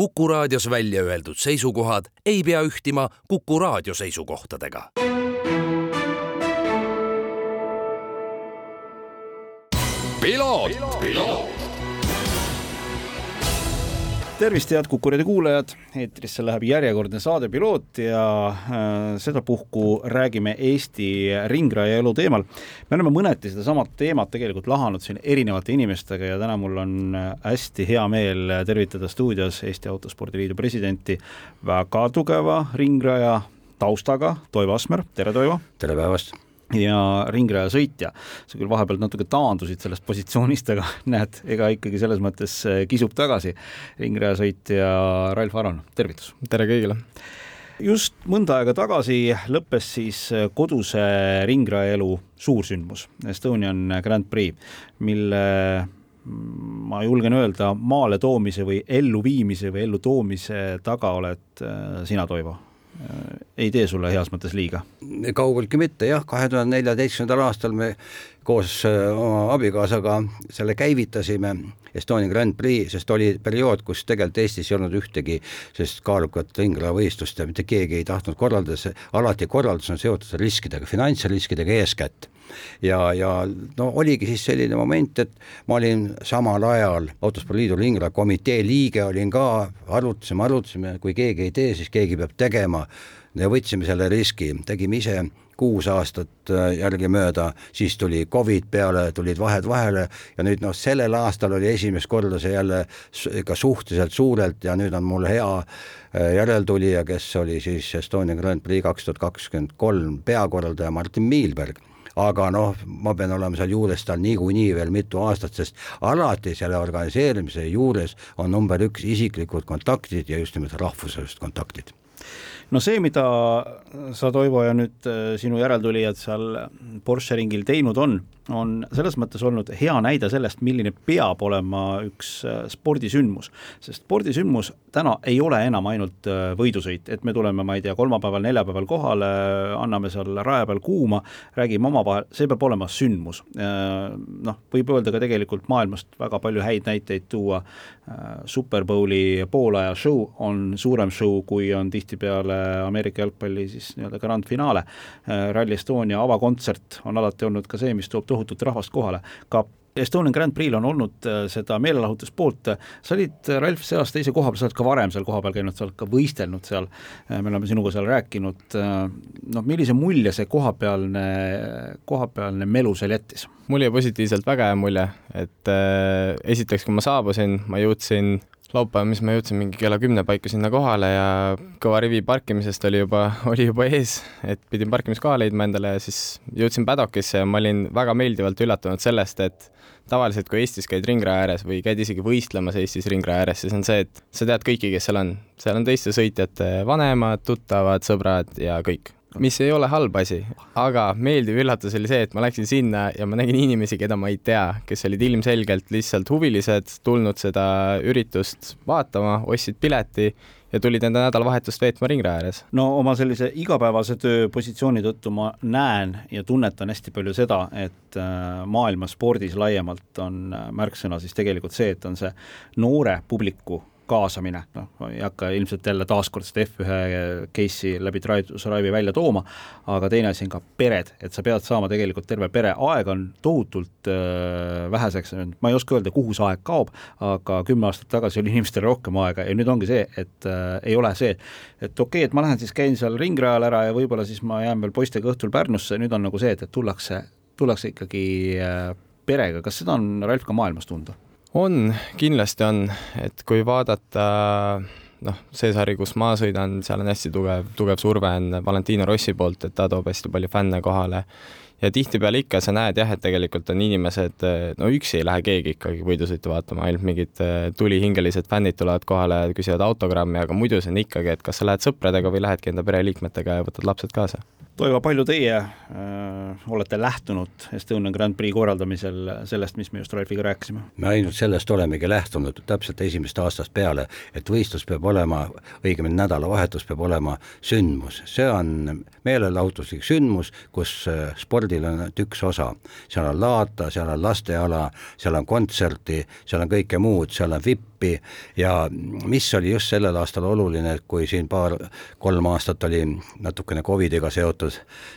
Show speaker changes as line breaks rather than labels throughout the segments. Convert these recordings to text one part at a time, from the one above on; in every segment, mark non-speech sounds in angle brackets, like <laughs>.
Kuku raadios välja öeldud seisukohad ei pea ühtima Kuku raadio seisukohtadega.
Tervist, head Kuku raadio kuulajad, eetrisse läheb järjekordne saade Piloot ja äh, sedapuhku räägime Eesti ringraja elu teemal. me oleme mõneti sedasama teemat tegelikult lahanud siin erinevate inimestega ja täna mul on äh, hästi hea meel tervitada stuudios Eesti Autospordi Liidu presidenti, väga tugeva ringraja taustaga, Toivo Asmer, tere Toivo!
tere päevast!
Ja ringrajasõitja. sa küll vahepeal natuke taandusid sellest positsioonist, aga <laughs> näed, ega ikkagi selles mõttes äh, kisub tagasi. ringrajasõitja Ralf Aron, tervitus!
tere kõigile!
just mõnda aega tagasi lõppes siis äh, koduse ringrajaelu suursündmus, Estonian Grand Prix, mille mm, ma julgen öelda, maale toomise või elluviimise või ellutoomise taga oled äh, sina, Toivo ei tee sulle heas mõttes liiga?
kaugeltki mitte jah, kahe tuhande neljateistkümnendal aastal me koos äh, oma abikaasaga selle käivitasime, Estonia Grand Prix, sest oli periood, kus tegelikult Eestis ei olnud ühtegi sellist kaalukat ringrahavõistlust ja mitte keegi ei tahtnud korraldada, alati korraldus on seotud riskidega, finantsriskidega eeskätt ja, ja no oligi siis selline moment, et ma olin samal ajal Autospordi Liidu ringrakomitee liige olin ka, arutasime, arutasime, kui keegi ei tee, siis keegi peab tegema. Ja võtsime selle riski, tegime ise kuus aastat äh, järgemööda, siis tuli Covid peale, tulid vahed vahele. Ja nüüd noh, sellel aastal oli esimest korda see jälle ikka suhteliselt suurelt ja nüüd on mul hea äh, järeltulija, kes oli siis Estonia Grand Prix kaks tuhat kakskümmend kolm peakorraldaja Martin Miilberg aga noh, ma pean olema seal juures tal niikuinii veel mitu aastat, sest alati selle organiseerimise juures on number üks isiklikud kontaktid ja just nimelt rahvusvahelised kontaktid
no see, mida sa, Toivo, ja nüüd äh, sinu järeltulijad seal Porsche ringil teinud on, on selles mõttes olnud hea näide sellest, milline peab olema üks äh, spordisündmus. sest spordisündmus täna ei ole enam ainult äh, võidusõit, et me tuleme, ma ei tea, kolmapäeval, neljapäeval kohale, anname seal raja peal kuuma, räägime omavahel, see peab olema sündmus. Noh, võib öelda ka tegelikult maailmast väga palju häid näiteid tuua, Super Bowli poolaja show on suurem show, kui on tihtipeale Ameerika jalgpalli siis nii-öelda grand finaale. Rally Estonia avakontsert on alati olnud ka see, mis toob tohutut rahvast kohale, ka Estonian Grand Prix'l on olnud äh, seda meelelahutuspoolt, sa olid, äh, Ralf, see aasta ise koha peal, sa oled ka varem seal kohapeal käinud, sa oled ka võistelnud seal, äh, me oleme sinuga seal rääkinud, noh, millise mulje see kohapealne, kohapealne melu seal jättis?
mul jäi positiivselt väga hea mulje, et äh, esiteks, kui ma saabusin, ma jõudsin laupäeval, mis ma jõudsin mingi kella kümne paiku sinna kohale ja kõva rivi parkimisest oli juba, <laughs> oli juba ees, et pidin parkimiskoha leidma endale ja siis jõudsin paddockisse ja ma olin väga meeldivalt üllatunud sellest, et tavaliselt, kui Eestis käid ringraja ääres või käid isegi võistlemas Eestis ringraja ääres, siis on see, et sa tead kõiki, kes seal on. seal on teiste sõitjate vanemad, tuttavad, sõbrad ja kõik mis ei ole halb asi, aga meeldiv üllatus oli see, et ma läksin sinna ja ma nägin inimesi, keda ma ei tea, kes olid ilmselgelt lihtsalt huvilised, tulnud seda üritust vaatama, ostsid pileti ja tulid enda nädalavahetust veetma ringraja ääres.
no oma sellise igapäevase töö positsiooni tõttu ma näen ja tunnetan hästi palju seda, et äh, maailma spordis laiemalt on äh, märksõna siis tegelikult see, et on see noore publiku kaasamine, noh, ma ei hakka ilmselt jälle taaskord seda F1 case'i läbi Drive to Survive'i välja tooma, aga teine asi on ka pered, et sa pead saama tegelikult terve pere, aega on tohutult äh, väheseks, ma ei oska öelda, kuhu see aeg kaob, aga kümme aastat tagasi oli inimestel rohkem aega ja nüüd ongi see, et äh, ei ole see, et okei okay,, et ma lähen siis käin seal ringrajal ära ja võib-olla siis ma jään veel poistega õhtul Pärnusse, nüüd on nagu see, et, et tullakse, tullakse ikkagi äh, perega, kas seda on, Ralf, ka maailmas tunda?
On, kindlasti on, et kui vaadata noh, see sari, kus ma sõidan, seal on hästi tugev, tugev surve on Valentino Rossi poolt, et ta toob hästi palju fänne kohale. ja tihtipeale ikka sa näed jah, et tegelikult on inimesed, no üksi ei lähe keegi ikkagi võidusõitu vaatama, ainult mingid eh, tulihingelised fännid tulevad kohale, küsivad autogrammi, aga muidu see on ikkagi, et kas sa lähed sõpradega või lähedki enda pereliikmetega ja võtad lapsed kaasa
Toivo, palju teie äh, olete lähtunud Estonian Grand Prix korraldamisel sellest, mis me just Ralfiga rääkisime?
me ainult sellest olemegi lähtunud täpselt esimesest aastast peale, et võistlus peab olema, õigemini nädalavahetus peab olema sündmus, see on meelelahutuslik sündmus, kus äh, spordil on ainult üks osa. seal on laata, seal on lasteala, seal on kontserti, seal on kõike muud, seal on vippi ja mis oli just sellel aastal oluline, kui siin paar-kolm aastat oli natukene Covidiga seotud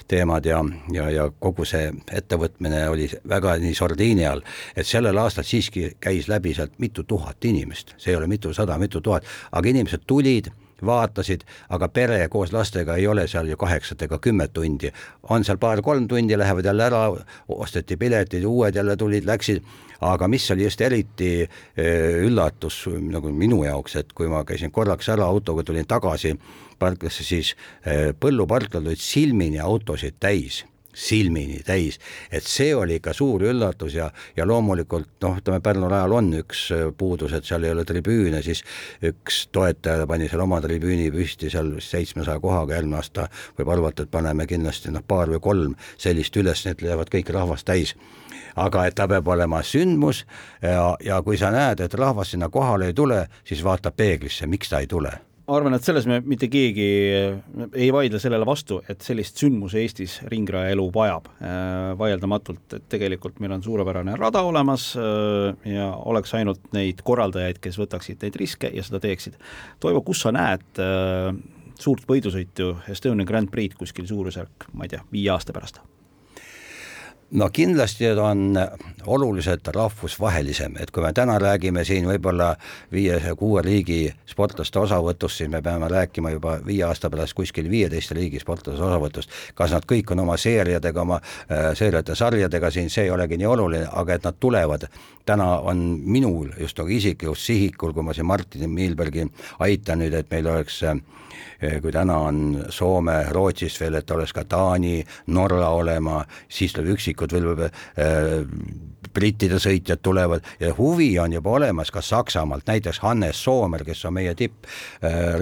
teemad ja, ja, ja kogu see ettevõtmine oli väga nii sordiini all, et sellel aastal siiski käis läbi sealt mitu tuhat inimest, see ei ole mitusada, mitu tuhat, aga inimesed tulid vaatasid, aga pere koos lastega ei ole seal ju kaheksat ega kümmet tundi. on seal paar-kolm tundi, lähevad jälle ära, osteti piletid, uued jälle tulid, läksid, aga mis oli just eriti eh, üllatus nagu minu jaoks, et kui ma käisin korraks ära autoga, tulin tagasi parklasse, siis eh, põlluparklad olid silmini autosid täis silmini täis, et see oli ikka suur üllatus ja, ja loomulikult noh, ütleme Pärnu rajal on üks eh, puudus, et seal ei ole tribüüne, siis üks toetaja pani seal oma tribüüni püsti seal seitsmesaja kohaga, järgmine aasta võib arvata, et paneme kindlasti noh, paar või kolm sellist üles, need lähevad kõik rahvast täis. aga et ta peab olema sündmus ja, ja kui sa näed, et rahvas sinna kohale ei tule, siis vaata peeglisse, miks ta ei tule
ma arvan, et selles me mitte keegi ei vaidle sellele vastu, et sellist sündmuse Eestis ringraja elu vajab. Äh, vaieldamatult, et tegelikult meil on suurepärane rada olemas äh, ja oleks ainult neid korraldajaid, kes võtaksid neid riske ja seda teeksid. Toivo, kus sa näed äh, suurt võidusõitu Estonian Grand Prix'd kuskil suurusjärk, ma ei tea, viie aasta pärast?
No kindlasti on oluliselt rahvusvahelisem, et kui me täna räägime siin võib-olla viie-kuue riigi sportlaste osavõtust, siis me peame rääkima juba viie aasta pärast kuskil viieteist riigi sportlaste osavõtust. kas nad kõik on oma seeriadega, oma äh, seeriate sarjadega siin, see ei olegi nii oluline, aga et nad tulevad. täna on minul just nagu isiklikult sihikul, kui ma siin Martin Miilbergi aitan nüüd, et meil oleks äh, kui täna on Soome, Rootsist veel, et oleks ka Taani, Norra olema, siis tuleb üksikud veel äh, brittide sõitjad tulevad ja huvi on juba olemas ka Saksamaalt, näiteks Hannes Soomer, kes on meie tipp äh,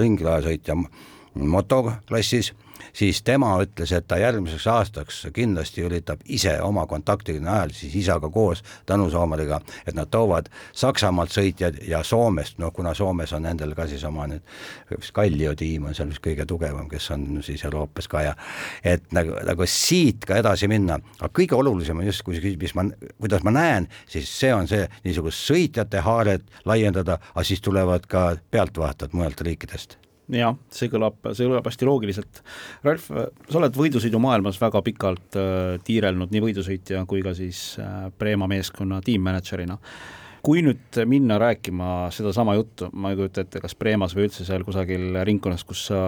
motoklassis siis tema ütles, et ta järgmiseks aastaks kindlasti üritab ise oma kontaktide najal siis isaga koos, Tõnu Soomeriga, et nad toovad Saksamaalt sõitjad ja Soomest, noh kuna Soomes on nendel ka siis oma nüüd, vist Kallio tiim on seal vist kõige tugevam, kes on siis Euroopas ka ja et nagu, nagu siit ka edasi minna, aga kõige olulisem on just, kui sa küsid, mis ma, kuidas ma näen, siis see on see niisugust sõitjate haaret laiendada, aga siis tulevad ka pealtvaatajad mujalt riikidest
jah, see kõlab, see kõlab hästi loogiliselt. Ralf, sa oled võidusõidumaailmas väga pikalt äh, tiirelnud nii võidusõitja kui ka siis äh, Preema meeskonna tiimmänedžerina. kui nüüd minna rääkima sedasama juttu, ma ei kujuta ette, kas Preemas või üldse seal kusagil ringkonnas, kus sa,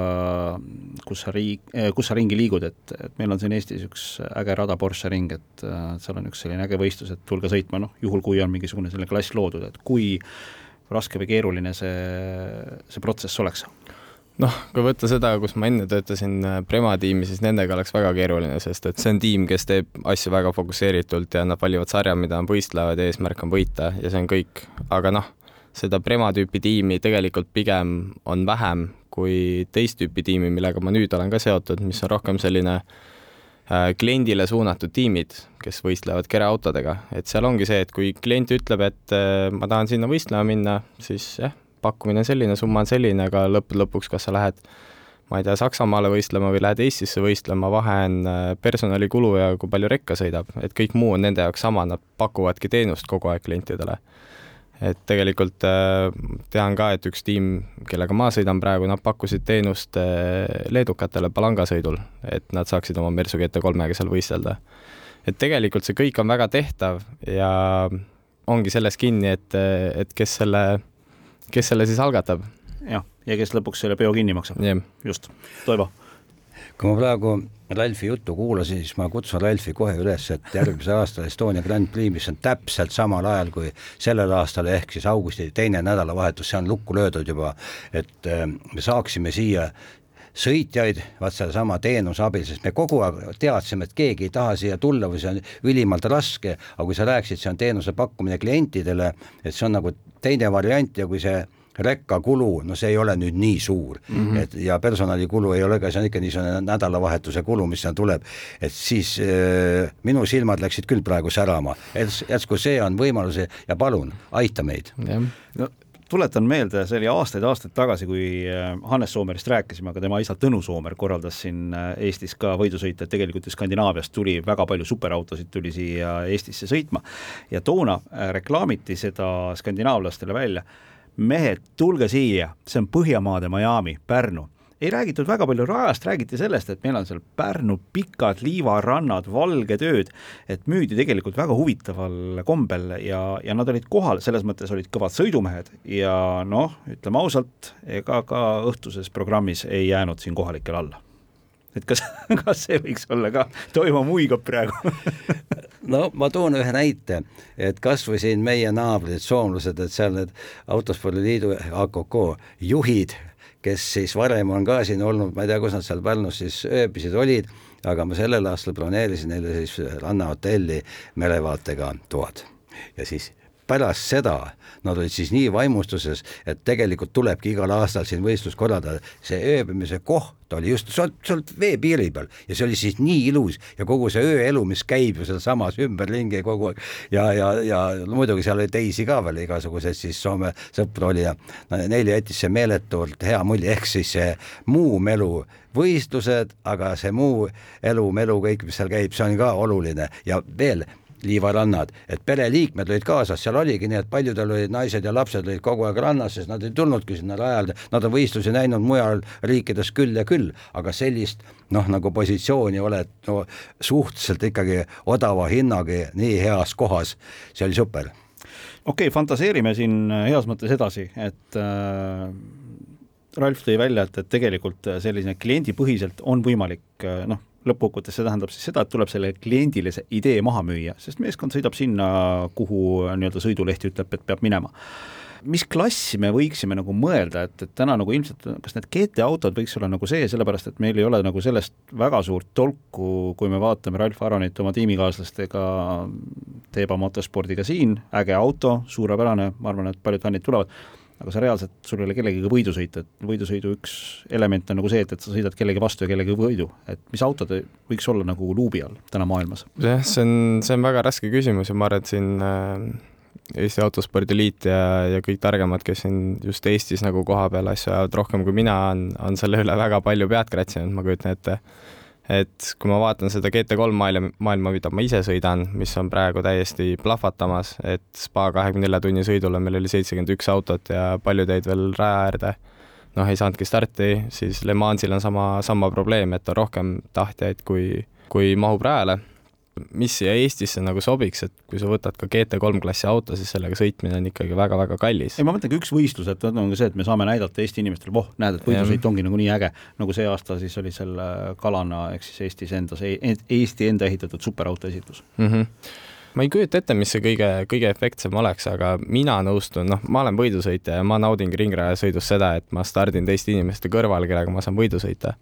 kus sa riik äh,, kus sa ringi liigud, et, et meil on siin Eestis üks äge rada Porsche ring, et äh, seal on üks selline äge võistlus, et tulge sõitma, noh, juhul kui on mingisugune selline klass loodud, et kui raske või keeruline see, see protsess oleks?
Noh, kui võtta seda, kus ma enne töötasin äh, Prema tiimi, siis nendega oleks väga keeruline, sest et see on tiim, kes teeb asju väga fokusseeritult ja nad valivad sarja, mida nad võistlevad ja eesmärk on võita ja see on kõik. aga noh, seda Prema tüüpi tiimi tegelikult pigem on vähem kui teist tüüpi tiimi, millega ma nüüd olen ka seotud, mis on rohkem selline äh, kliendile suunatud tiimid, kes võistlevad kereautodega, et seal ongi see, et kui klient ütleb, et äh, ma tahan sinna võistlema minna, siis jah, pakkumine on selline, summa on selline, aga lõppude lõpuks, kas sa lähed ma ei tea, Saksamaale võistlema või lähed Eestisse võistlema, vahe on äh, personalikulu ja kui palju rekka sõidab, et kõik muu on nende jaoks sama, nad pakuvadki teenust kogu aeg klientidele. et tegelikult äh, tean ka, et üks tiim, kellega ma sõidan praegu, nad pakkusid teenust äh, leedukatele palangasõidul, et nad saaksid oma Mersu GT3-ga seal võistelda. et tegelikult see kõik on väga tehtav ja ongi selles kinni, et, et kes selle kes selle siis algatab?
jah, ja kes lõpuks selle peo kinni maksab
yeah..
just, Toivo.
kui ma praegu Ralfi juttu kuulasin, siis ma kutsun Ralfi kohe üles, et järgmisel aastal Estonia Grand Prix, mis on täpselt samal ajal kui sellel aastal, ehk siis augusti teine nädalavahetus, see on lukku löödud juba, et äh, me saaksime siia sõitjaid, vaat sellesama teenuse abil, sest me kogu aeg teadsime, et keegi ei taha siia tulla või see on ülimalt raske, aga kui sa rääkisid, see on teenuse pakkumine klientidele, et see on nagu teine variant ja kui see rekkakulu, no see ei ole nüüd nii suur mm, -hmm. et ja personalikulu ei ole ka, see on ikka niisugune nädalavahetuse kulu, mis seal tuleb, et siis äh, minu silmad läksid küll praegu särama, et järsku see on võimalus ja palun, aita meid.
no tuletan meelde, see oli aastaid-aastaid tagasi, kui äh, Hannes Soomerist rääkisime, aga tema isa Tõnu Soomer korraldas siin äh, Eestis ka võidusõite, tegelikult ju Skandinaaviast tuli väga palju superautosid tuli siia Eestisse sõitma. Ja toona äh, reklaamiti seda skandinaavlastele välja, mehed, tulge siia, see on Põhjamaade Miami, Pärnu ei räägitud väga palju rajast, räägiti sellest, et meil on seal Pärnu pikad liivarannad, valged ööd, et müüdi tegelikult väga huvitaval kombel ja, ja nad olid kohal, selles mõttes olid kõvad sõidumehed ja noh, ütleme ausalt, ega ka õhtuses programmis ei jäänud siin kohalikel alla. Et kas, <laughs> kas see võiks olla ka, Toivo muigab praegu? <laughs>
No ma toon ühe näite, et kas või siin meie naabrid, soomlased, et seal need Autospordiliidu AKK juhid kes siis varem on ka siin olnud, ma ei tea, kus nad seal Pärnus siis ööbisid olid, aga ma sellel aastal broneerisin neile siis rannahotelli merevaatega toad. ja siis pärast seda nad olid siis nii vaimustuses, et tegelikult tulebki igal aastal siin võistlus korraldada, see ööbimise koht oli just sealt, sealt veepiiri peal ja see oli siis nii ilus ja kogu see ööelu, mis käib ju sealsamas ümberringi kogu aeg. Ja, ja, ja muidugi seal oli teisi ka veel igasuguseid siis Soome sõpru oli ja no, neile jättis see meeletult hea mulje, ehk siis see muu melu võistlused, aga see muu elu, melu, kõik, mis seal käib, see on ka oluline. Ja veel liivarannad, et pereliikmed olid kaasas, seal oligi nii, et paljudel olid naised ja lapsed olid kogu aeg rannas, sest nad ei tulnudki sinna rajale, nad on võistlusi näinud mujal riikides küll ja küll, aga sellist noh, nagu positsiooni oled no, suhteliselt ikkagi odava hinnaga nii heas kohas, see oli super.
okei okay,, fantaseerime siin heas mõttes edasi, et äh, Ralf tõi välja, et, et tegelikult selline kliendipõhiselt on võimalik noh, lõppkokkuvõttes see tähendab siis seda, et tuleb sellele kliendile see idee maha müüa, sest meeskond sõidab sinna, kuhu nii-öelda sõiduleht ütleb, et peab minema. Mis klassi me võiksime nagu mõelda, et, et täna nagu ilmselt, kas need GT autod võiks olla nagu see, sellepärast et meil ei ole nagu sellest väga suurt tolku, kui me vaatame Ralf Aronit oma tiimikaaslastega Teeba motospordiga siin, äge auto, suurepärane, ma arvan, et paljud fännid tulevad aga sa reaalselt, sul ei ole kellegagi võidu sõita, et võidusõidu üks element on nagu see, et, et sa sõidad kellegi vastu ja kellegi võidu, et mis autod võiks olla nagu luubi all täna maailmas?
jah, see on, see on väga raske küsimus ja ma arvan, et siin äh, Eesti Autospordi Liit ja, ja kõik targemad, kes siin just Eestis nagu kohapeal asju ajavad rohkem kui mina, on, on selle üle väga palju pead kratsinud, ma kujutan ette et kui ma vaatan seda GT3 maailma, maailma, mida ma ise sõidan, mis on praegu täiesti plahvatamas, et spa kahekümne nelja tunni sõidule meil oli seitsekümmend üks autot ja paljud jäid veel raja äärde, noh, ei saanudki starti, siis Le Mansil on sama, sama probleem, et on rohkem tahtjaid, kui, kui mahub rajale mis siia Eestisse nagu sobiks, et kui sa võtad ka GT3 klassi auto, siis sellega sõitmine on ikkagi väga-väga kallis.
ei, ma mõtlengi üks võistlus, et on ka see, et me saame näidata Eesti inimestele, voh, näed, et võidusõit ongi nagu nii äge, nagu see aasta siis oli selle Kalana ehk siis Eestis endas, Eesti enda ehitatud superauto esitlus
mm. -hmm ma ei kujuta ette, mis see kõige, kõige efektsem oleks, aga mina nõustun, noh, ma olen võidusõitja ja ma naudingi ringrajasõidus seda, et ma stardin teiste inimeste kõrval, kellega ma saan võidu sõita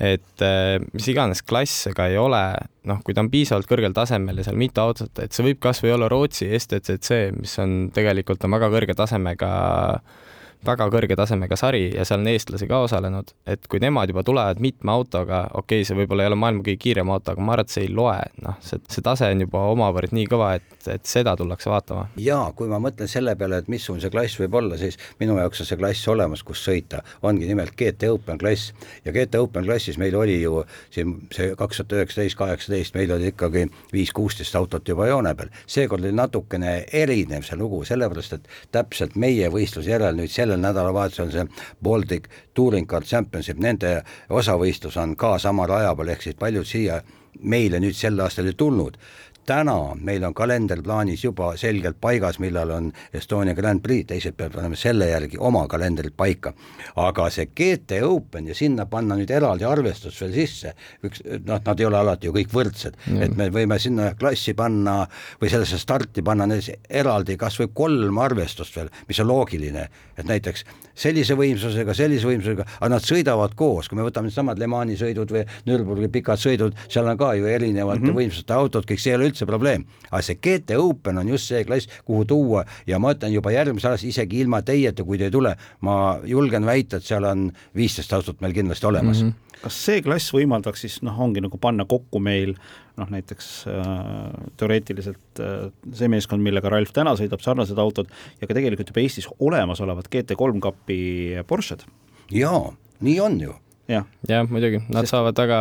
et äh, mis iganes klass ka ei ole, noh, kui ta on piisavalt kõrgel tasemel ja seal mitu autot, et see võib kas või olla Rootsi STCC, mis on tegelikult on väga kõrge tasemega äh, väga kõrge tasemega sari ja seal on eestlasi ka osalenud, et kui nemad juba tulevad mitme autoga, okei okay,, see võib-olla ei ole maailma kõige kiirem auto, aga ma arvan, et see ei loe, noh, see, see tase on juba omavõrd nii kõva, et, et seda tullakse vaatama.
jaa, kui ma mõtlen selle peale, et missugune see klass võib olla, siis minu jaoks on see klass olemas, kus sõita, ongi nimelt GT Open klass ja GT Open klassis meil oli ju siin see kaks tuhat üheksateist, kaheksateist, meil oli ikkagi viis-kuusteist autot juba joone peal, seekord oli natukene erinev see lugu, sellepärast et täpselt meie võistluse järel nüüd selle sellel nädalavahetusel see Baltic Touring Car Championship, nende osavõistlus on ka sama raja peal, ehk siis paljud siia meile nüüd sel aastal ei tulnud täna meil on kalender plaanis juba selgelt paigas, millal on Estonia Grand Prix, teised peavad panema selle järgi oma kalendrid paika. aga see GT Open ja sinna panna nüüd eraldi arvestus veel sisse, üks noh, nad ei ole alati ju kõik võrdsed, et me võime sinna klassi panna või sellesse starti panna eraldi kas või kolm arvestust veel, mis on loogiline, et näiteks sellise võimsusega, sellise võimsusega, aga nad sõidavad koos, kui me võtame needsamad Le Mani sõidud või Nürburgri pikad sõidud, seal on ka ju erinevate mm -hmm. võimsuste autod, kõik see ei ole üldse probleem. aga see GT Open on just see klass, kuhu tuua ja ma ütlen juba järgmisel aastal isegi ilma teieta, kui te ei tule, ma julgen väita, et seal on viisteist autot meil kindlasti olemas mm. -hmm
kas see klass võimaldaks siis noh, ongi nagu panna kokku meil noh, näiteks äh, teoreetiliselt äh, see meeskond, millega Ralf täna sõidab, sarnased autod ja ka tegelikult juba Eestis olemasolevad GT3 kapi Porsched?
jaa, nii on ju
jah ja,, muidugi, nad Sest... saavad väga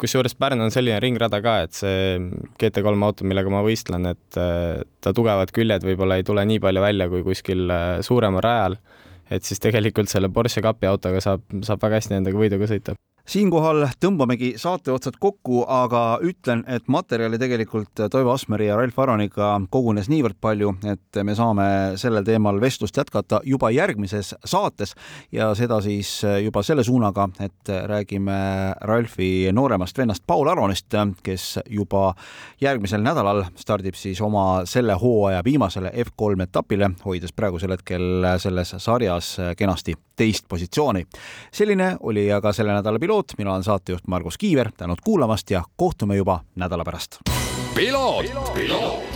kusjuures Pärnu on selline ringrada ka, et see GT3 auto, millega ma võistlen, et äh, ta tugevad küljed võib-olla ei tule nii palju välja kui kuskil äh, suuremal rajal, et siis tegelikult selle Porsche kapi autoga saab, saab väga hästi nendega võidu ka sõita
siinkohal tõmbamegi saate otsad kokku, aga ütlen, et materjali tegelikult Toivo Asmeri ja Ralf Aroniga kogunes niivõrd palju, et me saame sellel teemal vestlust jätkata juba järgmises saates ja seda siis juba selle suunaga, et räägime Ralfi nooremast vennast Paul Aronist, kes juba järgmisel nädalal stardib siis oma selle hooaja viimasele F3 etapile, hoides praegusel hetkel selles sarjas kenasti teist positsiooni. selline oli aga selle nädala piloot piloot, mina olen saatejuht Margus Kiiver, tänud kuulamast ja kohtume juba nädala pärast. piloot, piloot..